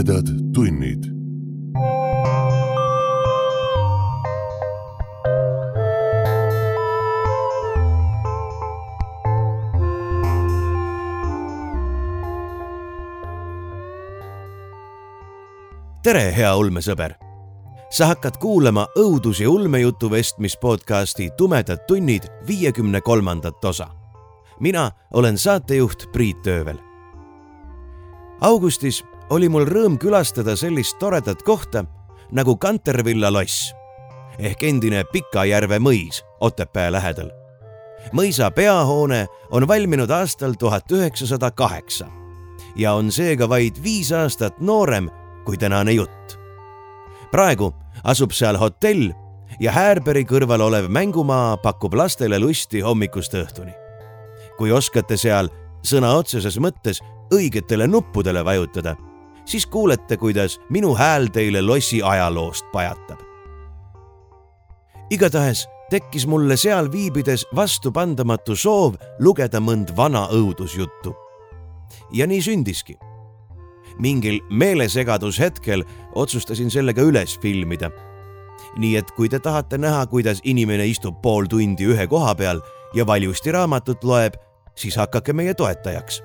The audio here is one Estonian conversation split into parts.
tumedad tunnid. tere, hea ulmesõber. sa hakkad kuulama õudus- ja ulmejutu vestmis podcasti Tumedad tunnid viiekümne kolmandat osa. mina olen saatejuht Priit Öövel augustis oli mul rõõm külastada sellist toredat kohta nagu Kantervilla loss ehk endine Pikajärve mõis Otepää lähedal. mõisa peahoone on valminud aastal tuhat üheksasada kaheksa ja on seega vaid viis aastat noorem kui tänane jutt. praegu asub seal hotell ja Häärbergi kõrval olev mängumaa pakub lastele lusti hommikust õhtuni. kui oskate seal sõna otseses mõttes õigetele nuppudele vajutada, siis kuulete, kuidas minu hääl teile lossi ajaloost pajatab. igatahes tekkis mulle seal viibides vastupandamatu soov lugeda mõnd vana õudusjuttu. ja nii sündiski. mingil meelesegadushetkel otsustasin sellega üles filmida. nii et kui te tahate näha, kuidas inimene istub pool tundi ühe koha peal ja valjusti raamatut loeb, siis hakake meie toetajaks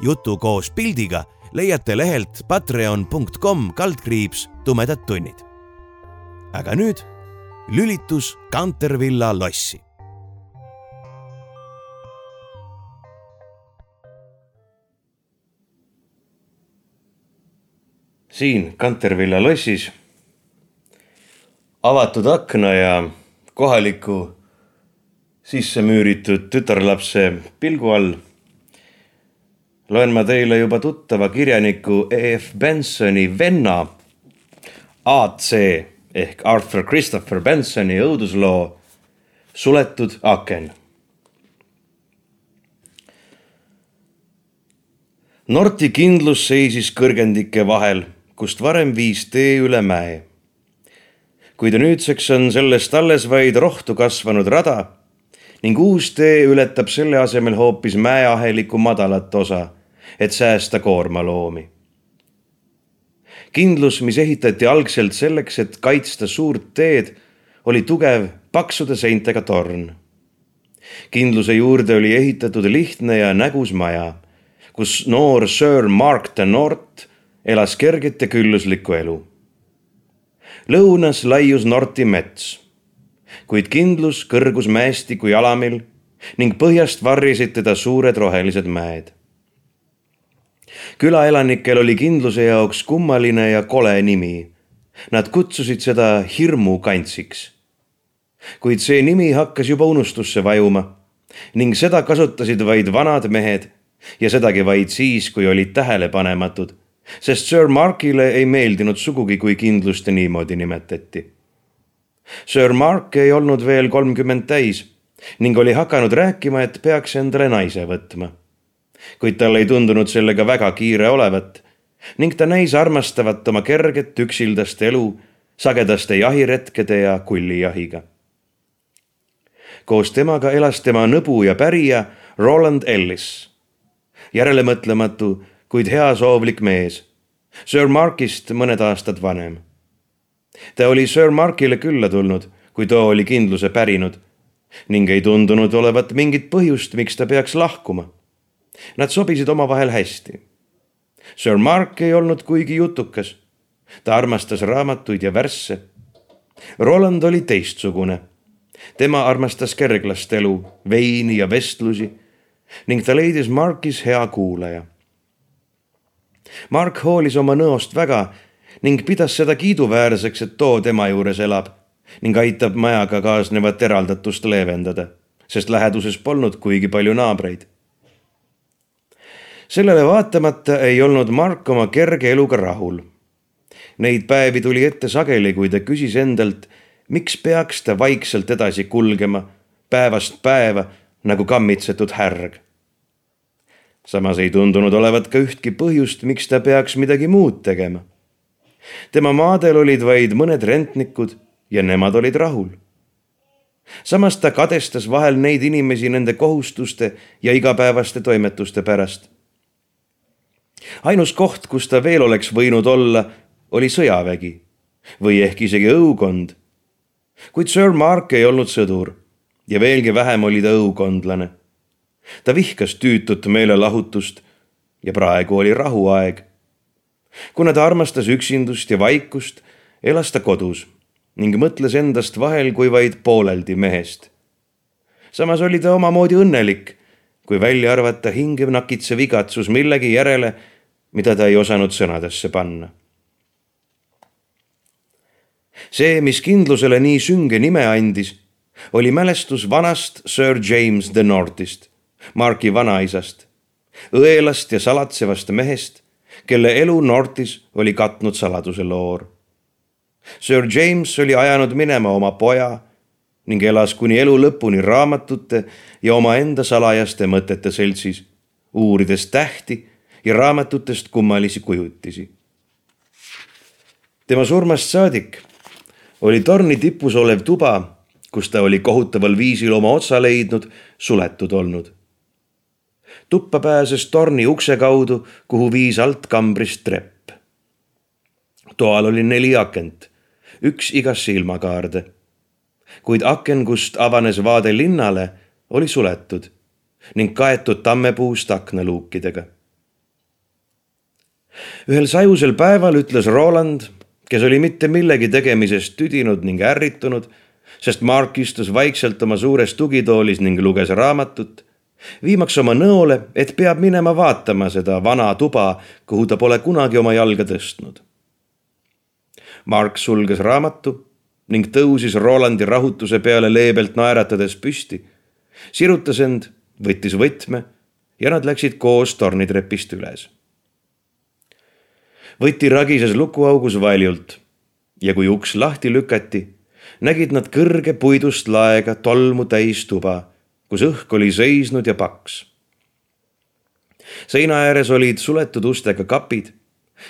jutu koos pildiga leiate lehelt patreon.com kaldkriips tumedad tunnid. aga nüüd lülitus Kantervilla lossi. siin Kantervilla lossis avatud akna ja kohaliku sisse müüritud tütarlapse pilgu all loen ma teile juba tuttava kirjaniku E.F. Bensoni venna AC ehk Arthur Christopher Bensoni õudusloo Suletud aken. Norti kindlus seisis kõrgendike vahel, kust varem viis tee üle mäe. kuid nüüdseks on sellest alles vaid rohtu kasvanud rada ning uus tee ületab selle asemel hoopis mäeaheliku madalat osa, et säästa koormaloomi. kindlus, mis ehitati algselt selleks, et kaitsta suurt teed, oli tugev paksude seintega torn. kindluse juurde oli ehitatud lihtne ja nägus maja, kus noor Sir Mark de Nort elas kerget ja külluslikku elu. lõunas laius Norti mets kuid kindlus kõrgus mäestiku jalamil ning põhjast varrisid teda suured rohelised mäed. külaelanikel oli kindluse jaoks kummaline ja kole nimi. Nad kutsusid seda hirmukantsiks. kuid see nimi hakkas juba unustusse vajuma ning seda kasutasid vaid vanad mehed ja sedagi vaid siis, kui olid tähelepanematud, sest Sir Markile ei meeldinud sugugi, kui kindlust niimoodi nimetati Sir Mark ei olnud veel kolmkümmend täis ning oli hakanud rääkima, et peaks endale naise võtma. kuid tal ei tundunud sellega väga kiire olevat ning ta näis armastavat oma kerget üksildast elu sagedaste jahiretkede ja kullijahiga. koos temaga elas tema nõbu ja pärija Roland Ellis, järelemõtlematu, kuid heasoovlik mees, Sir Markist mõned aastad vanem ta oli Sir Markile külla tulnud, kui too oli kindluse pärinud ning ei tundunud olevat mingit põhjust, miks ta peaks lahkuma. Nad sobisid omavahel hästi. Sir Mark ei olnud kuigi jutukas. ta armastas raamatuid ja värsse. Roland oli teistsugune. tema armastas kerglast elu, veini ja vestlusi ning ta leidis Markis hea kuulaja. Mark hoolis oma nõost väga ning pidas seda kiiduväärseks, et too tema juures elab ning aitab majaga kaasnevat eraldatust leevendada, sest läheduses polnud kuigi palju naabreid. sellele vaatamata ei olnud Mark oma kerge eluga rahul. Neid päevi tuli ette sageli, kui ta küsis endalt, miks peaks ta vaikselt edasi kulgema päevast päeva nagu kammitsetud härg. samas ei tundunud olevat ka ühtki põhjust, miks ta peaks midagi muud tegema tema maadel olid vaid mõned rentnikud ja nemad olid rahul. samas ta kadestas vahel neid inimesi nende kohustuste ja igapäevaste toimetuste pärast. ainus koht, kus ta veel oleks võinud olla, oli sõjavägi või ehk isegi õukond. kuid Sir Mark ei olnud sõdur ja veelgi vähem oli ta õukondlane. ta vihkas tüütut meelelahutust ja praegu oli rahuaeg. Kuna ta armastas üksindust ja vaikust, elas ta kodus ning mõtles endast vahel kui vaid pooleldi mehest. samas oli ta omamoodi õnnelik, kui välja arvata hinge nakitsev igatsus millegi järele, mida ta ei osanud sõnadesse panna. see, mis kindlusele nii sünge nime andis, oli mälestus vanast Sir James the Northist, Marki vanaisast, õelast ja salatsevast mehest, kelle elu Northis oli katnud saladuse loor Sir James oli ajanud minema oma poja ning elas kuni elu lõpuni raamatute ja omaenda salajaste mõtete seltsis, uurides tähti ja raamatutest kummalisi kujutisi. tema surmast saadik oli torni tipus olev tuba, kus ta oli kohutaval viisil oma otsa leidnud, suletud olnud. Tuppa pääses torni ukse kaudu, kuhu viis altkambrist trepp. toal oli neli akent üks igasse ilmakaarde. kuid aken, kust avanes vaade linnale, oli suletud ning kaetud tammepuust aknaluukidega. ühel sajusel päeval ütles Roland, kes oli mitte millegi tegemisest tüdinud ning ärritunud, sest Mark istus vaikselt oma suures tugitoolis ning luges raamatut, viimaks oma nõole, et peab minema vaatama seda vana tuba, kuhu ta pole kunagi oma jalga tõstnud Mark sulges raamatu ning tõusis Rolandi rahutuse peale leebelt naeratades püsti, sirutas end, võttis võtme ja nad läksid koos tornitrepist üles. võti ragises lukuaugus valjult ja kui uks lahti lükati, nägid nad kõrge puidust laega tolmu täis tuba, kus õhk oli seisnud ja paks. seina ääres olid suletud ustega kapid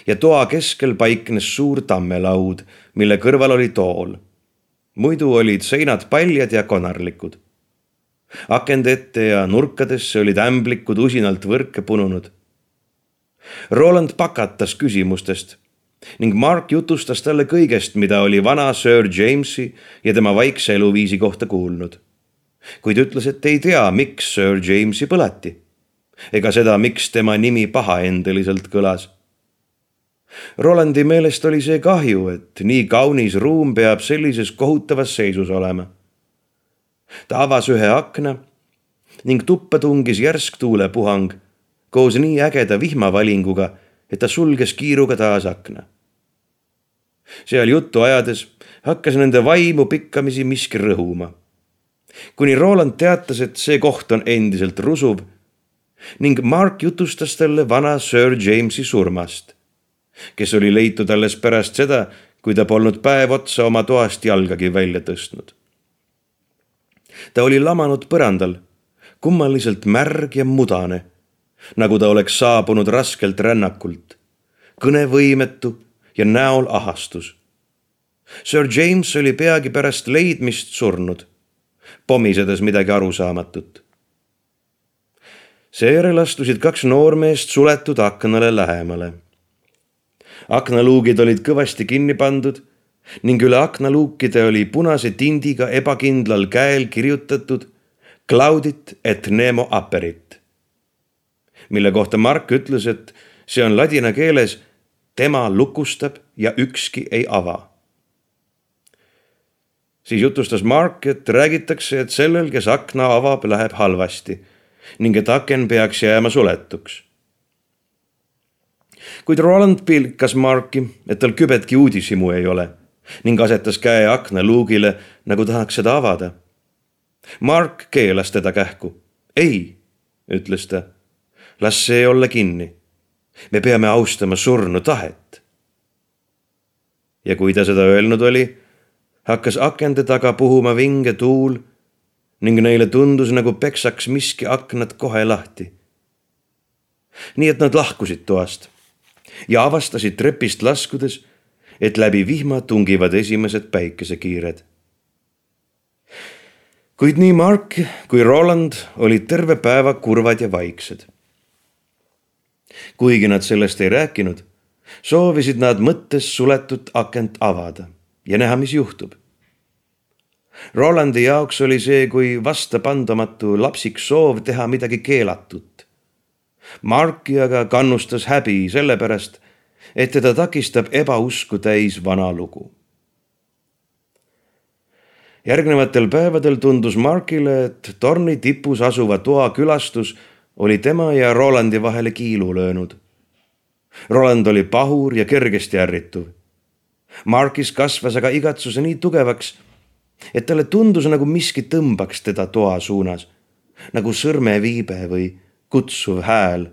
ja toa keskel paiknes suur tammelaud, mille kõrval oli tool. muidu olid seinad paljad ja konarlikud. akende ette ja nurkadesse olid ämblikud usinalt võrke pununud. Roland pakatas küsimustest ning Mark jutustas talle kõigest, mida oli vana Sir Jamesi ja tema vaikse eluviisi kohta kuulnud. Kuid ütles, et ei tea, miks Sir Jamesi põleti ega seda, miks tema nimi pahaendeliselt kõlas Rolandi meelest oli see kahju, et nii kaunis ruum peab sellises kohutavas seisus olema. ta avas ühe akna ning tuppa tungis järsk tuulepuhang koos nii ägeda vihmavalinguga, et ta sulges kiiruga taas akna. seal juttu ajades hakkas nende vaimu pikkamisi miski rõhuma. Kuni Roland teatas, et see koht on endiselt rusuv ning Mark jutustas talle vana Sir Jamesi surmast kes oli leitud alles pärast seda, kui ta polnud päev otsa oma toast jalgagi välja tõstnud. ta oli lamanud põrandal, kummaliselt märg ja mudane, nagu ta oleks saabunud raskelt rännakult, kõnevõimetu ja näol ahastus. Sir James oli peagi pärast leidmist surnud, pomisedes midagi arusaamatut. seejärel astusid kaks noormeest suletud aknale lähemale aknaluugid olid kõvasti kinni pandud ning üle aknaluukide oli punase tindiga ebakindlal käel kirjutatud Claudit et nemo aperit, mille kohta Mark ütles, et see on ladina keeles tema lukustab ja ükski ei ava. Siis jutustas Mark, et räägitakse, et sellel, kes akna avab, läheb halvasti ning et aken peaks jääma suletuks kuid Roland pilkas Marki, et tal kübetki uudishimu ei ole ning asetas käe aknaluugile, nagu tahaks seda avada. Mark keelas teda kähku. ei, ütles ta. las see olla kinni. me peame austama surnu tahet. ja kui ta seda öelnud oli, hakkas akende taga puhuma vinge tuul ning neile tundus, nagu peksaks miski aknad kohe lahti. nii et nad lahkusid toast ja avastasid trepist laskudes, et läbi vihma tungivad esimesed päikesekiired. kuid nii Mark kui Roland olid terve päeva kurvad ja vaiksed. kuigi nad sellest ei rääkinud, soovisid nad mõttes suletud akent avada ja näha, mis juhtub. Rolandi jaoks oli see kui vastapandamatu lapsik soov teha midagi keelatut. Marki aga kannustas häbi sellepärast, et teda takistab ebausku täis vana lugu. järgnevatel päevadel tundus Markile, et torni tipus asuva toa külastus oli tema ja Rolandi vahele kiilu löönud. Roland oli pahur ja kergesti ärrituv. Markis kasvas aga igatsuse nii tugevaks, et talle tundus nagu miski tõmbaks teda toa suunas, nagu sõrmeviibe või kutsuv hääl.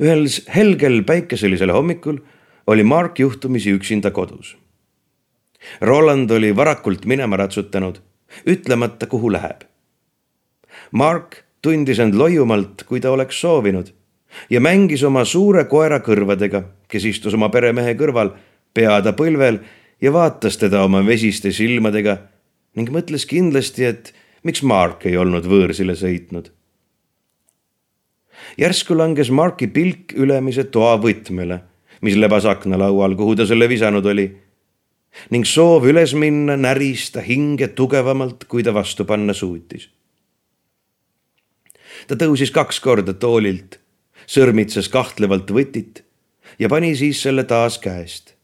ühel helgel päikeselisel hommikul oli Mark juhtumisi üksinda kodus. Roland oli varakult minema ratsutanud, ütlemata, kuhu läheb. Mark tundis end loiumalt, kui ta oleks soovinud ja mängis oma suure koera kõrvadega, kes istus oma peremehe kõrval, pea ta põlvel ja vaatas teda oma vesiste silmadega ning mõtles kindlasti, et miks Mark ei olnud võõrsile sõitnud. järsku langes Marki pilk ülemise toa võtmele, mis lebas aknalaual, kuhu ta selle visanud oli ning soov üles minna näris ta hinge tugevamalt, kui ta vastu panna suutis. ta tõusis kaks korda toolilt, sõrmitses kahtlevalt võtit ja pani siis selle taas käest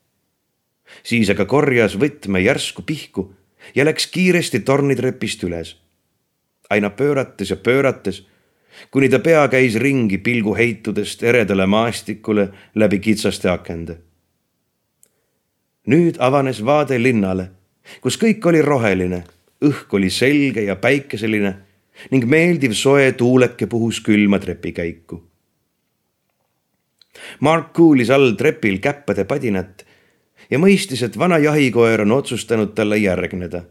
siis aga korjas võtme järsku pihku ja läks kiiresti tornitrepist üles. aina pöörates ja pöörates, kuni ta pea käis ringi pilgu heitudest eredale maastikule läbi kitsaste akende. nüüd avanes vaade linnale, kus kõik oli roheline, õhk oli selge ja päikeseline ning meeldiv soe tuuleke puhus külma trepikäiku. Mark kuulis all trepil käppade padinat ja mõistis, et vana jahikoer on otsustanud talle järgneda.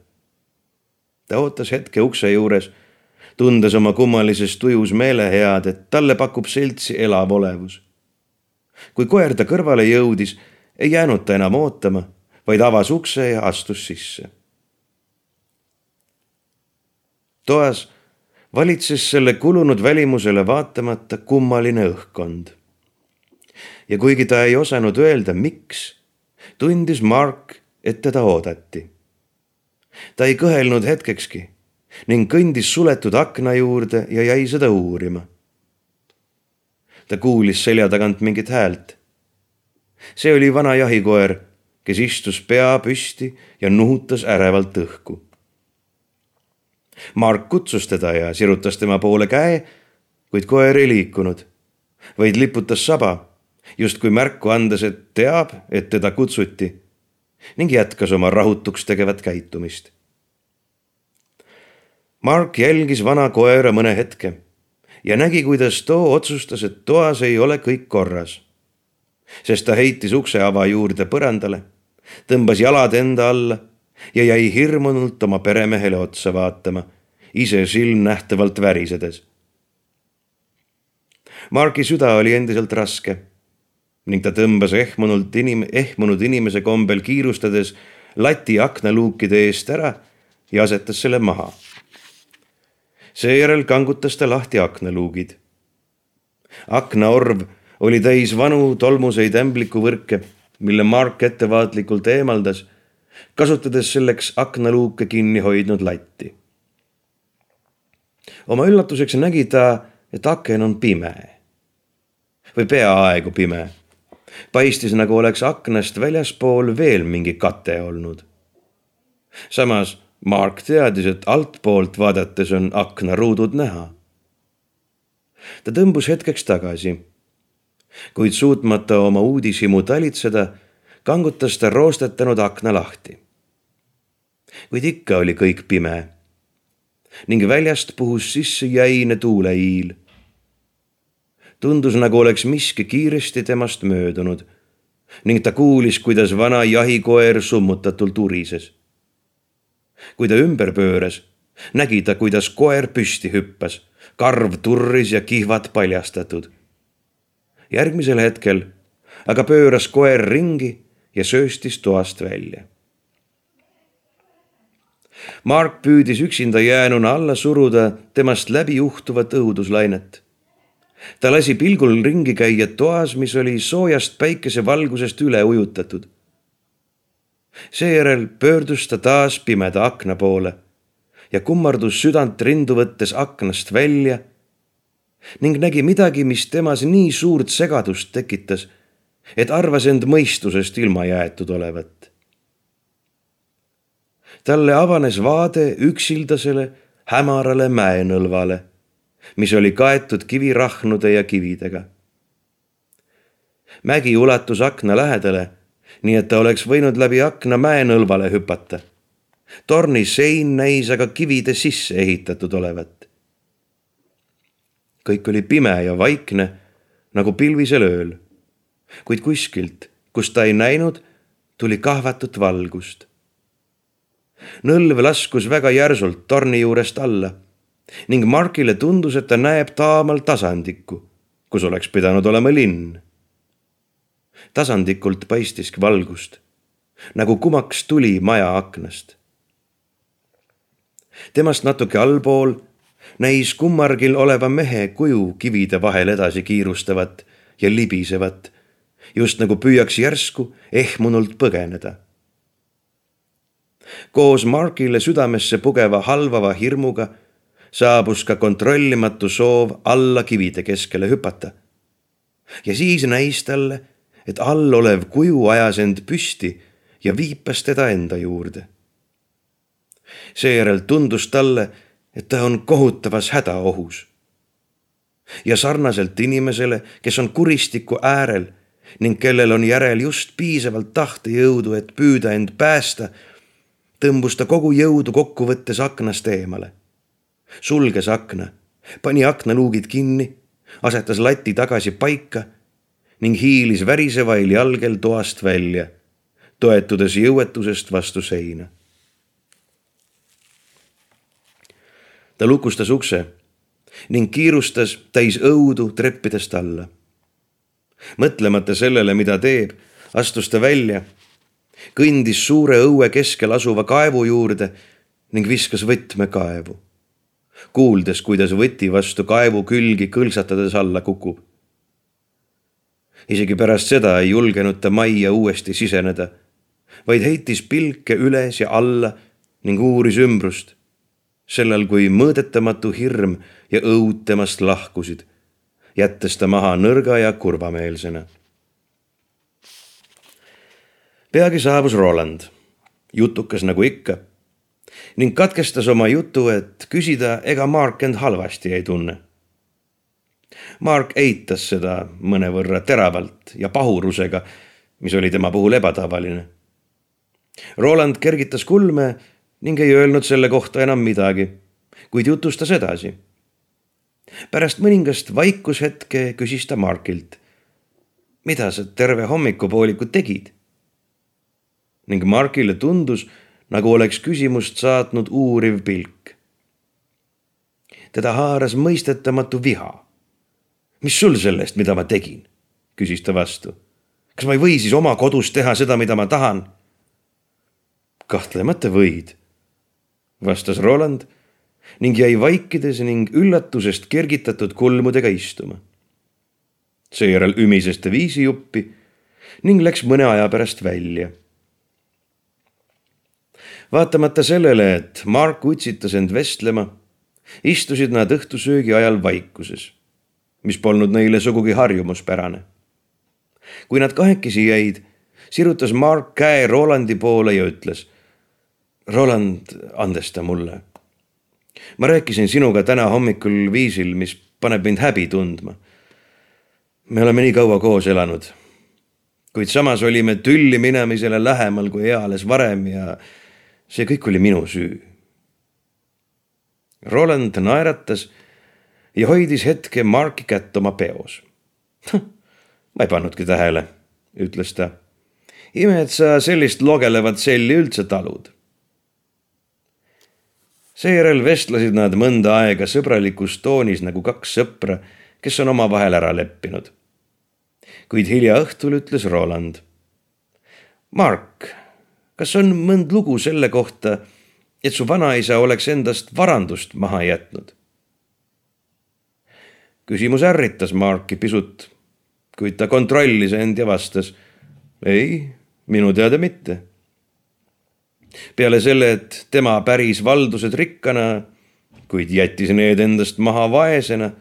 ta ootas hetke ukse juures, tundes oma kummalises tujus meelehead, et talle pakub seltsi elav olevus. kui koer ta kõrvale jõudis, ei jäänud ta enam ootama, vaid avas ukse ja astus sisse. toas valitses selle kulunud välimusele vaatamata kummaline õhkkond. Ja kuigi ta ei osanud öelda, miks tundis Mark, et teda oodati. ta ei kõhelnud hetkekski ning kõndis suletud akna juurde ja jäi seda uurima. ta kuulis selja tagant mingit häält. see oli vana jahikoer, kes istus pea püsti ja nuhutas ärevalt õhku. Mark kutsus teda ja sirutas tema poole käe, kuid koer ei liikunud, vaid liputas saba justkui märku andes, et teab, et teda kutsuti ning jätkas oma rahutuks tegevat käitumist. Mark jälgis vana koera mõne hetke ja nägi, kuidas too otsustas, et toas ei ole kõik korras. sest ta heitis ukseava juurde põrandale, tõmbas jalad enda alla ja jäi hirmunult oma peremehele otsa vaatama, ise silmnähtavalt värisedes. Marki süda oli endiselt raske ning ta tõmbas ehmunult inim-, ehmunud inimese kombel kiirustades lati aknaluukide eest ära ja asetas selle maha. seejärel kangutas ta lahti aknaluugid. aknaorv oli täis vanu tolmuseid ämblikuvõrke, mille Mark ettevaatlikult eemaldas, kasutades selleks aknaluuke kinni hoidnud latti. oma üllatuseks nägi ta, et aken on pime või peaaegu pime paistis, nagu oleks aknast väljaspool veel mingi kate olnud. samas Mark teadis, et altpoolt vaadates on aknaruudud näha. ta tõmbus hetkeks tagasi, kuid suutmata oma uudishimu talitseda, kangutas ta roostetanud akna lahti. kuid ikka oli kõik pime ning väljast puhus sisse jäine tuuleiil tundus, nagu oleks miski kiiresti temast möödunud ning ta kuulis, kuidas vana jahikoer summutatult urises. kui ta ümber pööras, nägi ta, kuidas koer püsti hüppas, karv turris ja kihvad paljastatud. järgmisel hetkel aga pööras koer ringi ja sööstis toast välja. Mark püüdis üksinda jäänuna alla suruda temast läbi juhtuvat õuduslainet ta lasi pilgul ringi käia toas, mis oli soojast päikesevalgusest üle ujutatud. seejärel pöördus ta taas pimeda akna poole ja kummardus südant rindu võttes aknast välja ning nägi midagi, mis temas nii suurt segadust tekitas, et arvas end mõistusest ilma jäetud olevat. talle avanes vaade üksildasele hämarale mäenõlvale, mis oli kaetud kivirahnude ja kividega. mägi ulatus akna lähedale, nii et ta oleks võinud läbi akna mäenõlvale hüpata. torni sein näis aga kivide sisse ehitatud olevat kõik oli pime ja vaikne nagu pilvisel ööl. kuid kuskilt, kust ta ei näinud, tuli kahvatut valgust. nõlv laskus väga järsult torni juurest alla ning Markile tundus, et ta näeb taamal tasandikku, kus oleks pidanud olema linn. tasandikult paistiski valgust, nagu kumaks tuli maja aknast. temast natuke allpool näis kummargil oleva mehe kuju kivide vahel edasi kiirustavat ja libisevat, just nagu püüaks järsku ehmunult põgeneda. koos Markile südamesse pugeva halvava hirmuga saabus ka kontrollimatu soov alla kivide keskele hüpata. ja siis näis talle, et all olev kuju ajas end püsti ja viipas teda enda juurde. seejärel tundus talle, et ta on kohutavas hädaohus. ja sarnaselt inimesele, kes on kuristiku äärel ning kellel on järel just piisavalt tahtejõudu, et püüda end päästa, tõmbus ta kogu jõudu kokkuvõttes aknast eemale. Sulges akna, pani aknaluugid kinni, asetas lati tagasi paika ning hiilis värisevail jalgel toast välja, toetudes jõuetusest vastu seina ta lukustas ukse ning kiirustas täis õudu treppidest alla. mõtlemata sellele, mida teeb, astus ta välja, kõndis suure õue keskel asuva kaevu juurde ning viskas võtme kaevu. Kuuldes, kuidas võti vastu kaevu külgi kõlksatades alla kukub. isegi pärast seda ei julgenud ta majja uuesti siseneda, vaid heitis pilke üles ja alla ning uuris ümbrust sellal kui mõõdetamatu hirm ja õud temast lahkusid, jättes ta maha nõrga ja kurvameelsena. peagi saabus Roland, jutukas nagu ikka, ning katkestas oma jutu, et küsida, ega Mark end halvasti ei tunne. Mark eitas seda mõnevõrra teravalt ja pahurusega, mis oli tema puhul ebatavaline. Roland kergitas kulme ning ei öelnud selle kohta enam midagi, kuid jutustas edasi. pärast mõningast vaikushetke küsis ta Markilt. mida sa terve hommikupooliku tegid? ning Markile tundus, nagu oleks küsimust saatnud uuriv pilk. teda haaras mõistetamatu viha. mis sul sellest, mida ma tegin? küsis ta vastu. kas ma ei või siis oma kodus teha seda, mida ma tahan? kahtlemata võid vastas Roland ning jäi vaikides ning üllatusest kergitatud kulmudega istuma. seejärel ümises ta viisijuppi ning läks mõne aja pärast välja. Vaatamata sellele, et Mark utsitas end vestlema, istusid nad õhtusöögi ajal vaikuses, mis polnud neile sugugi harjumuspärane. kui nad kahekesi jäid, sirutas Mark käe Rolandi poole ja ütles Roland, andesta mulle. ma rääkisin sinuga täna hommikul viisil, mis paneb mind häbi tundma. me oleme nii kaua koos elanud. kuid samas olime tülli minemisele lähemal kui eales varem ja see kõik oli minu süü. Roland naeratas ja hoidis hetke Marki kätt oma peos. ma ei pannudki tähele, ütles ta. ime, et sa sellist logelevat selli üldse talud seejärel vestlesid nad mõnda aega sõbralikus toonis nagu kaks sõpra, kes on omavahel ära leppinud. kuid hilja õhtul ütles Roland. Mark, kas on mõnd lugu selle kohta, et su vanaisa oleks endast varandust maha jätnud? küsimus ärritas Marki pisut, kuid ta kontrollis end ja vastas. ei, minu teada mitte. peale selle, et tema päris valdused rikkana, kuid jättis need endast maha vaesena.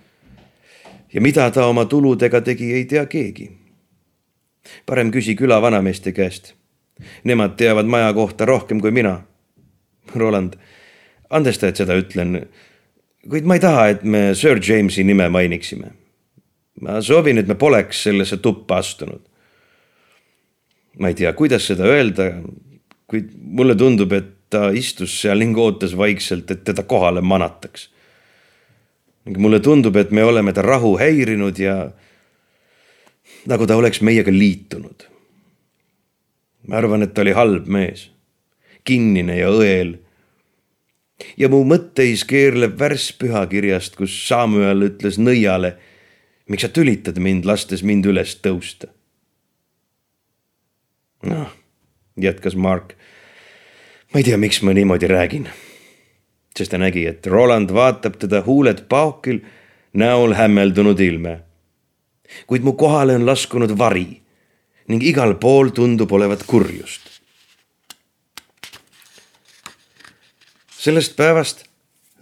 ja mida ta oma tuludega tegi, ei tea keegi. parem küsi küla vanameeste käest. Nemad teavad maja kohta rohkem kui mina. Roland, andesta, et seda ütlen kuid ma ei taha, et me Sir Jamesi nime mainiksime. ma soovin, et me poleks sellesse tuppa astunud. ma ei tea, kuidas seda öelda, kuid mulle tundub, et ta istus seal ning ootas vaikselt, et teda kohale manataks. ning mulle tundub, et me oleme ta rahu häirinud ja nagu ta oleks meiega liitunud. Ma arvan, et ta oli halb mees, kinnine ja õel ja mu mõtteis keerleb värss pühakirjast, kus Samuel ütles nõiale, miks sa tülitad mind, lastes mind üles tõusta. noh, jätkas Mark. ma ei tea, miks ma niimoodi räägin. sest ta nägi, et Roland vaatab teda huuled paokil, näol hämmeldunud ilme. kuid mu kohale on laskunud vari ning igal pool tundub olevat kurjust sellest päevast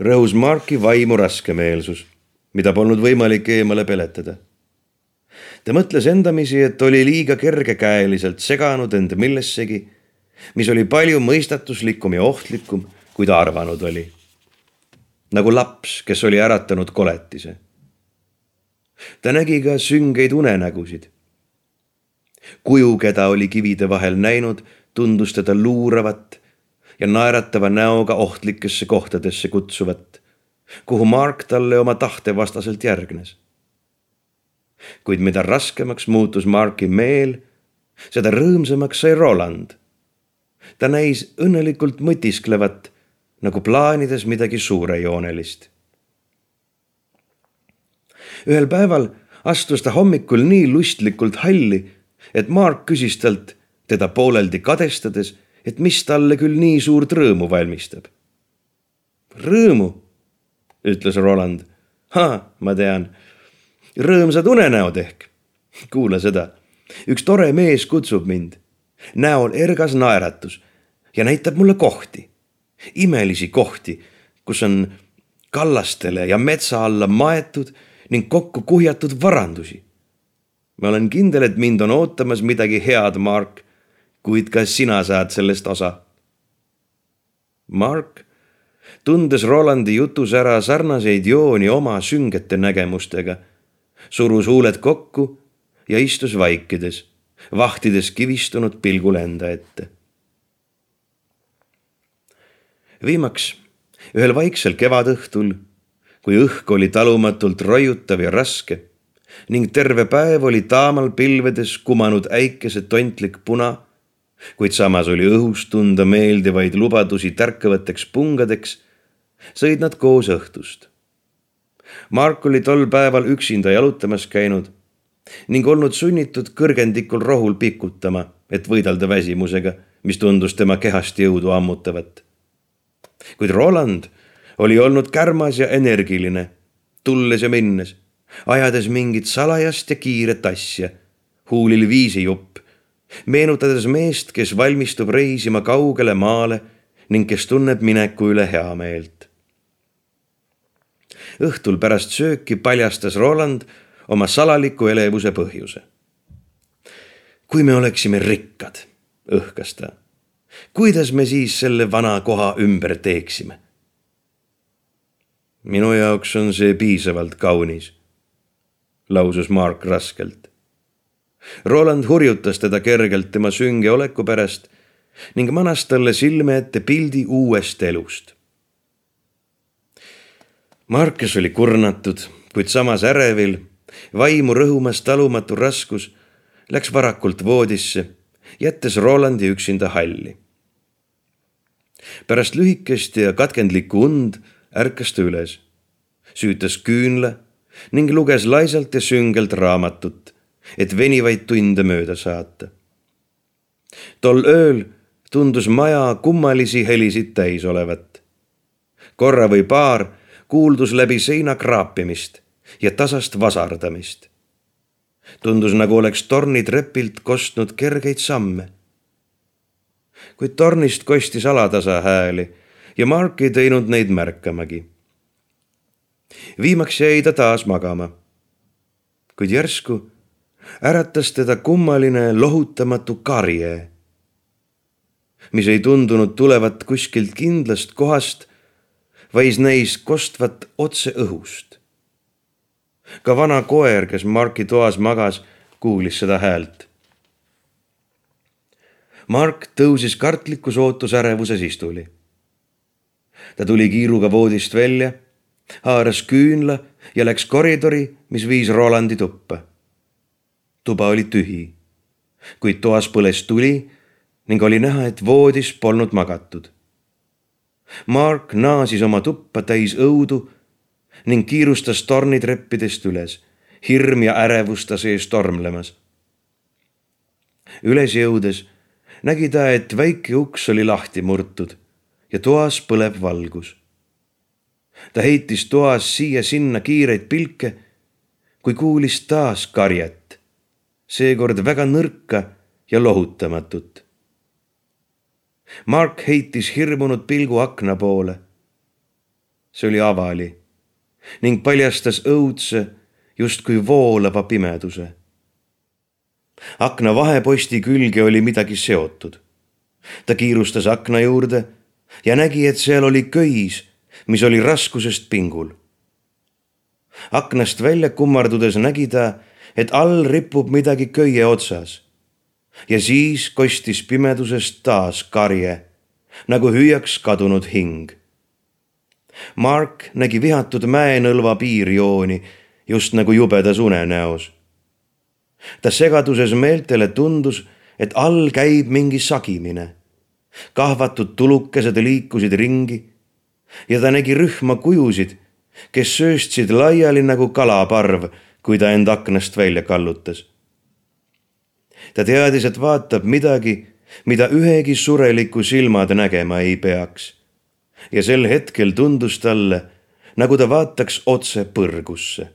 rõhus Marki vaimu raskemeelsus, mida polnud võimalik eemale peletada. ta mõtles endamisi, et oli liiga kergekäeliselt seganud end millessegi, mis oli palju mõistatuslikum ja ohtlikum, kui ta arvanud oli. nagu laps, kes oli äratanud koletise. ta nägi ka süngeid unenägusid. Kuju, keda oli kivide vahel näinud, tundus teda luuravat ja naeratava näoga ohtlikesse kohtadesse kutsuvat, kuhu Mark talle oma tahte vastaselt järgnes. kuid mida raskemaks muutus Marki meel, seda rõõmsamaks sai Roland. ta näis õnnelikult mõtisklevat, nagu plaanides midagi suurejoonelist. ühel päeval astus ta hommikul nii lustlikult halli, et Mark küsis talt, teda pooleldi kadestades et mis talle küll nii suurt rõõmu valmistab. rõõmu, ütles Roland. ha, ma tean. rõõmsad unenäod ehk. kuula seda, üks tore mees kutsub mind. näol ergas naeratus ja näitab mulle kohti, imelisi kohti, kus on kallastele ja metsa alla maetud ning kokku kuhjatud varandusi. Ma olen kindel, et mind on ootamas midagi head, Mark kuid kas sina saad sellest osa? Mark, tundes Rolandi jutus ära sarnaseid jooni oma süngete nägemustega, surus huuled kokku ja istus vaikides, vahtides kivistunud pilgul enda ette. viimaks ühel vaiksel kevadõhtul, kui õhk oli talumatult roiutav ja raske ning terve päev oli taamal pilvedes kumanud äikese tontlik puna kuid samas oli õhus tunda meeldivaid lubadusi tärkavateks pungadeks, sõid nad koos õhtust. Mark oli tol päeval üksinda jalutamas käinud ning olnud sunnitud kõrgendikul rohul pikutama, et võidelda väsimusega, mis tundus tema kehast jõudu ammutavat. kuid Roland oli olnud kärmas ja energiline, tulles ja minnes, ajades mingit salajast ja kiiret asja, huulil viisijupp meenutades meest, kes valmistub reisima kaugele maale ning kes tunneb mineku üle heameelt. õhtul pärast sööki paljastas Roland oma salaliku elevuse põhjuse. kui me oleksime rikkad, õhkas ta, kuidas me siis selle vana koha ümber teeksime? minu jaoks on see piisavalt kaunis, lausus Mark raskelt Roland hurjutas teda kergelt tema sünge oleku pärast ning manas talle silme ette pildi uuest elust. Markus oli kurnatud, kuid samas ärevil, vaimu rõhumas talumatu raskus, läks varakult voodisse, jättes Rolandi üksinda halli. pärast lühikest ja katkendlikku und ärkas ta üles, süütas küünla ning luges laisalt ja süngelt raamatut et venivaid tunde mööda saata. tol ööl tundus maja kummalisi helisid täis olevat. korra või paar kuuldus läbi seina kraapimist ja tasast vasardamist. tundus, nagu oleks tornitrepilt kostnud kergeid samme. kuid tornist kostis alatasa hääli ja Mark ei teinud neid märkamagi. Viimaks jäi ta taas magama. kuid järsku äratas teda kummaline lohutamatu karje, mis ei tundunud tulevat kuskilt kindlast kohast, vaid neis kostvat otse õhust. ka vana koer, kes Marki toas magas, kuulis seda häält. Mark tõusis kartlikus ootusärevuses istuli. ta tuli kiiruga voodist välja, haaras küünla ja läks koridori, mis viis Rolandi tuppa tuba oli tühi, kuid toas põles tuli ning oli näha, et voodis polnud magatud. Mark naasis oma tuppa täis õudu ning kiirustas tornitreppidest üles, hirm ja ärevus ta sees tormlemas. üles jõudes nägi ta, et väike uks oli lahti murtud ja toas põleb valgus. Ta heitis toas siia-sinna kiireid pilke, kui kuulis taas karjet seekord väga nõrka ja lohutamatut. Mark heitis hirmunud pilgu akna poole. see oli avali ning paljastas õudse, justkui voolava pimeduse. akna vaheposti külge oli midagi seotud. ta kiirustas akna juurde ja nägi, et seal oli köis, mis oli raskusest pingul. aknast välja kummardudes nägi ta, et all ripub midagi köie otsas. ja siis kostis pimedusest taas karje, nagu hüüaks kadunud hing. Mark nägi vihatud mäenõlva piirjooni, just nagu jubedas unenäos. ta segaduses meeltele tundus, et all käib mingi sagimine. kahvatud tulukesed liikusid ringi ja ta nägi rühma kujusid, kes sööstsid laiali nagu kalaparv kui ta end aknast välja kallutas. ta teadis, et vaatab midagi, mida ühegi sureliku silmad nägema ei peaks. ja sel hetkel tundus talle, nagu ta vaataks otse põrgusse.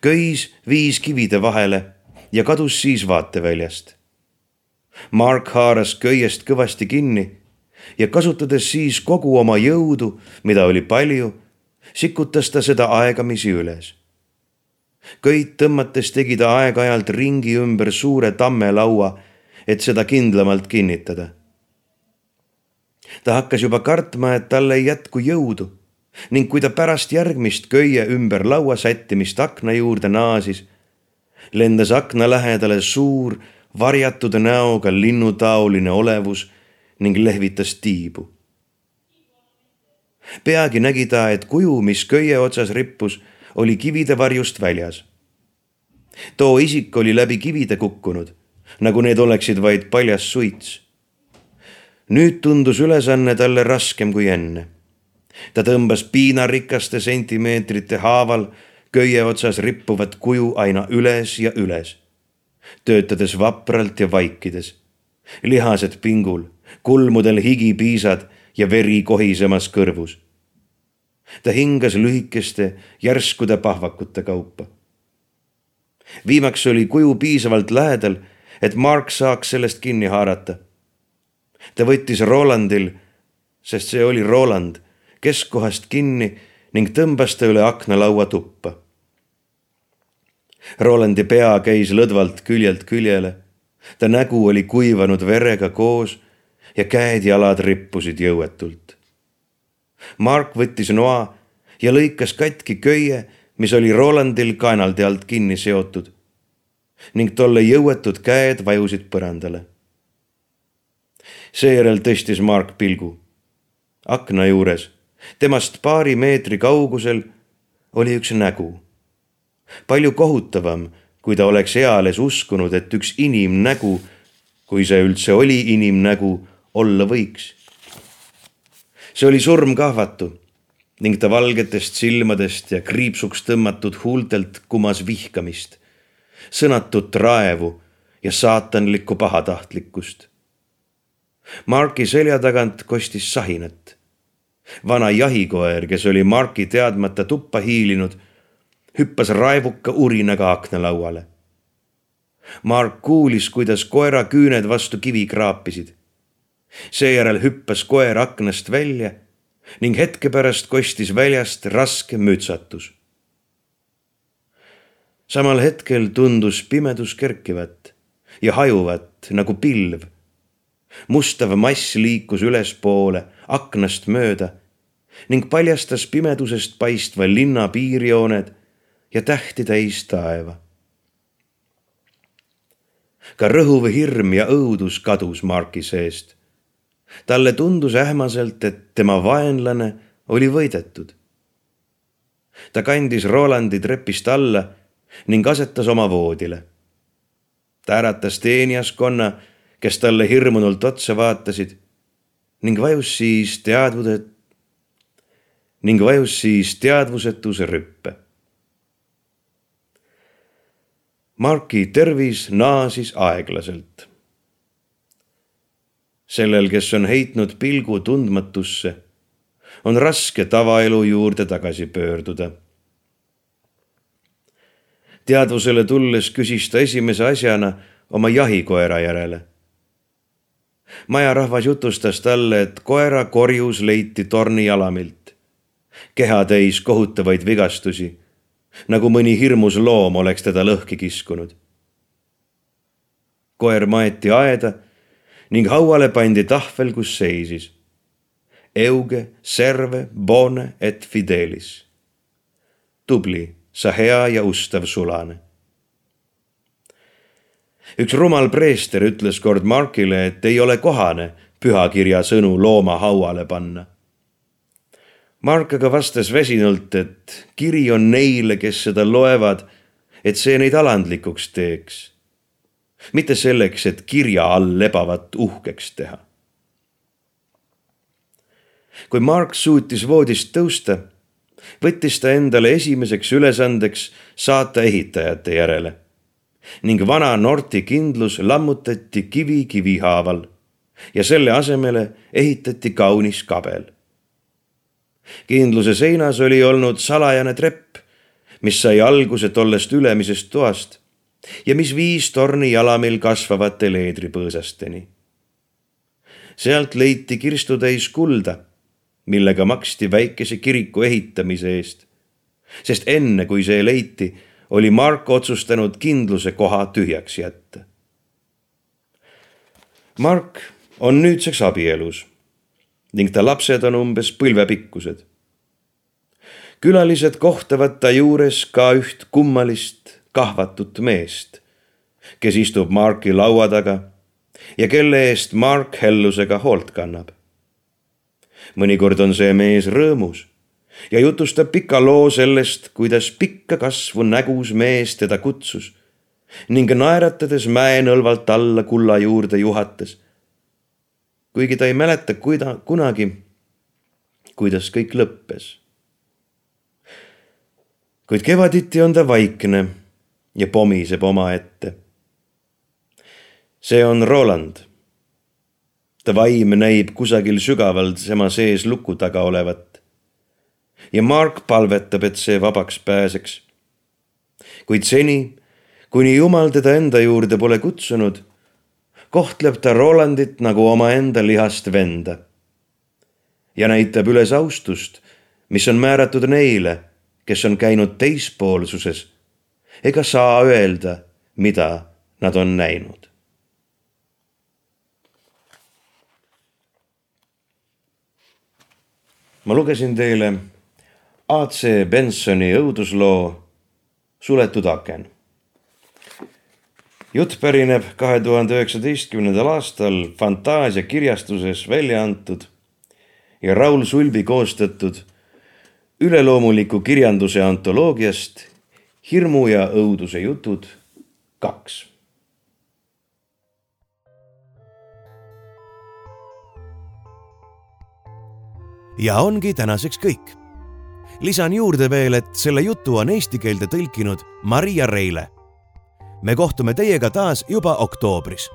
köis viis kivide vahele ja kadus siis vaateväljast. Mark haaras köiest kõvasti kinni ja kasutades siis kogu oma jõudu, mida oli palju, sikutas ta seda aegamisi üles köid tõmmates tegi ta aeg-ajalt ringi ümber suure tammelaua, et seda kindlamalt kinnitada. ta hakkas juba kartma, et tal ei jätku jõudu ning kui ta pärast järgmist köie ümber laua sättimist akna juurde naasis, lendas akna lähedale suur varjatud näoga linnutaoline olevus ning lehvitas tiibu. peagi nägi ta, et kuju, mis köie otsas rippus oli kivide varjust väljas. too isik oli läbi kivide kukkunud, nagu need oleksid vaid paljas suits. nüüd tundus ülesanne talle raskem kui enne. ta tõmbas piinarikaste sentimeetrite haaval köie otsas rippuvat kuju aina üles ja üles, töötades vapralt ja vaikides, lihased pingul, kulmudel higipiisad ja veri kohisemas kõrvus ta hingas lühikeste järskude pahvakute kaupa. viimaks oli kuju piisavalt lähedal, et Mark saaks sellest kinni haarata. ta võttis Rolandil, sest see oli Roland, keskkohast kinni ning tõmbas ta üle aknalaua tuppa. Rolandi pea käis lõdvalt küljelt küljele. ta nägu oli kuivanud verega koos ja käed-jalad rippusid jõuetult Mark võttis noa ja lõikas katki köie, mis oli Rolandil kaenalde alt kinni seotud ning tolle jõuetud käed vajusid põrandale. seejärel tõstis Mark pilgu. akna juures, temast paari meetri kaugusel oli üks nägu. palju kohutavam, kui ta oleks eales uskunud, et üks inimnägu, kui see üldse oli inimnägu, olla võiks see oli surmkahvatu ning ta valgetest silmadest ja kriipsuks tõmmatud huultelt kumas vihkamist, sõnatut raevu ja saatanlikku pahatahtlikkust. Marki selja tagant kostis sahinat. vana jahikoer, kes oli Marki teadmata tuppa hiilinud, hüppas raevuka urinaga aknalauale. Mark kuulis, kuidas koera küüned vastu kivi kraapisid. Seejärel hüppas koer aknast välja ning hetke pärast kostis väljast raske mütsatus. samal hetkel tundus pimedus kerkivat ja hajuvat nagu pilv. mustav mass liikus ülespoole aknast mööda ning paljastas pimedusest paistva linna piirjooned ja tähti täis taeva. ka rõhuv hirm ja õudus kadus Marki seest talle tundus ähmaselt, et tema vaenlane oli võidetud. ta kandis Rolandi trepist alla ning asetas oma voodile. ta äratas teenijaskonna, kes talle hirmunult otsa vaatasid ning vajus siis teadvuse, ning vajus siis teadvusetuse rüppe. Marki tervis naasis aeglaselt sellel, kes on heitnud pilgu tundmatusse, on raske tavaelu juurde tagasi pöörduda. teadvusele tulles küsis ta esimese asjana oma jahikoera järele. majarahvas jutustas talle, et koera korjus leiti torni jalamilt, keha täis kohutavaid vigastusi, nagu mõni hirmus loom oleks teda lõhki kiskunud. koer maeti aeda ning hauale pandi tahvel, kus seisis Euge serve bone et fidelis. tubli, sa hea ja ustav sulane. üks rumal preester ütles kord Markile, et ei ole kohane pühakirja sõnu looma hauale panna. Mark aga vastas väsinult, et kiri on neile, kes seda loevad, et see neid alandlikuks teeks mitte selleks, et kirja all lebavat uhkeks teha. kui Mark suutis voodist tõusta, võttis ta endale esimeseks ülesandeks saata ehitajate järele ning vana Norti kindlus lammutati kivi kivi haaval ja selle asemele ehitati kaunis kabel. kindluse seinas oli olnud salajane trepp, mis sai alguse tollest ülemisest toast ja mis viis torni jalamil kasvavate leedripõõsasteni. sealt leiti kirstutäis kulda, millega maksti väikese kiriku ehitamise eest. sest enne, kui see leiti, oli Mark otsustanud kindluse koha tühjaks jätta. Mark on nüüdseks abielus ning ta lapsed on umbes põlvepikkused. külalised kohtavad ta juures ka üht kummalist kahvatut meest, kes istub Marki laua taga ja kelle eest Mark hellusega hoolt kannab. mõnikord on see mees rõõmus ja jutustab pika loo sellest, kuidas pikka kasvu nägus mees teda kutsus ning naeratades mäenõlvalt alla kulla juurde juhatas. kuigi ta ei mäleta kuida-, kunagi, kuidas kõik lõppes. kuid kevaditi on ta vaikne ja pomiseb omaette. see on Roland. ta vaim näib kusagil sügaval tema sees luku taga olevat. ja Mark palvetab, et see vabaks pääseks. kuid seni, kuni Jumal teda enda juurde pole kutsunud, kohtleb ta Rolandit nagu omaenda lihast venda. ja näitab üles austust, mis on määratud neile, kes on käinud teispoolsuses ega saa öelda, mida nad on näinud. ma lugesin teile A.C. Bensoni õudusloo Suletud aken. jutt pärineb kahe tuhande üheksateistkümnendal aastal Fantaasia kirjastuses välja antud ja Raul Sulbi koostatud üleloomuliku kirjanduse antoloogiast hirmu ja õuduse jutud kaks. ja ongi tänaseks kõik. lisan juurde veel, et selle jutu on eesti keelde tõlkinud Maria Reile. me kohtume teiega taas juba oktoobris.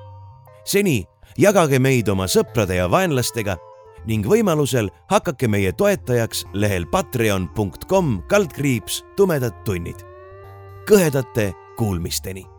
seni jagage meid oma sõprade ja vaenlastega ning võimalusel hakake meie toetajaks lehel patreon.com kaldkriips tumedad tunnid. Kõhedate kuulmisteni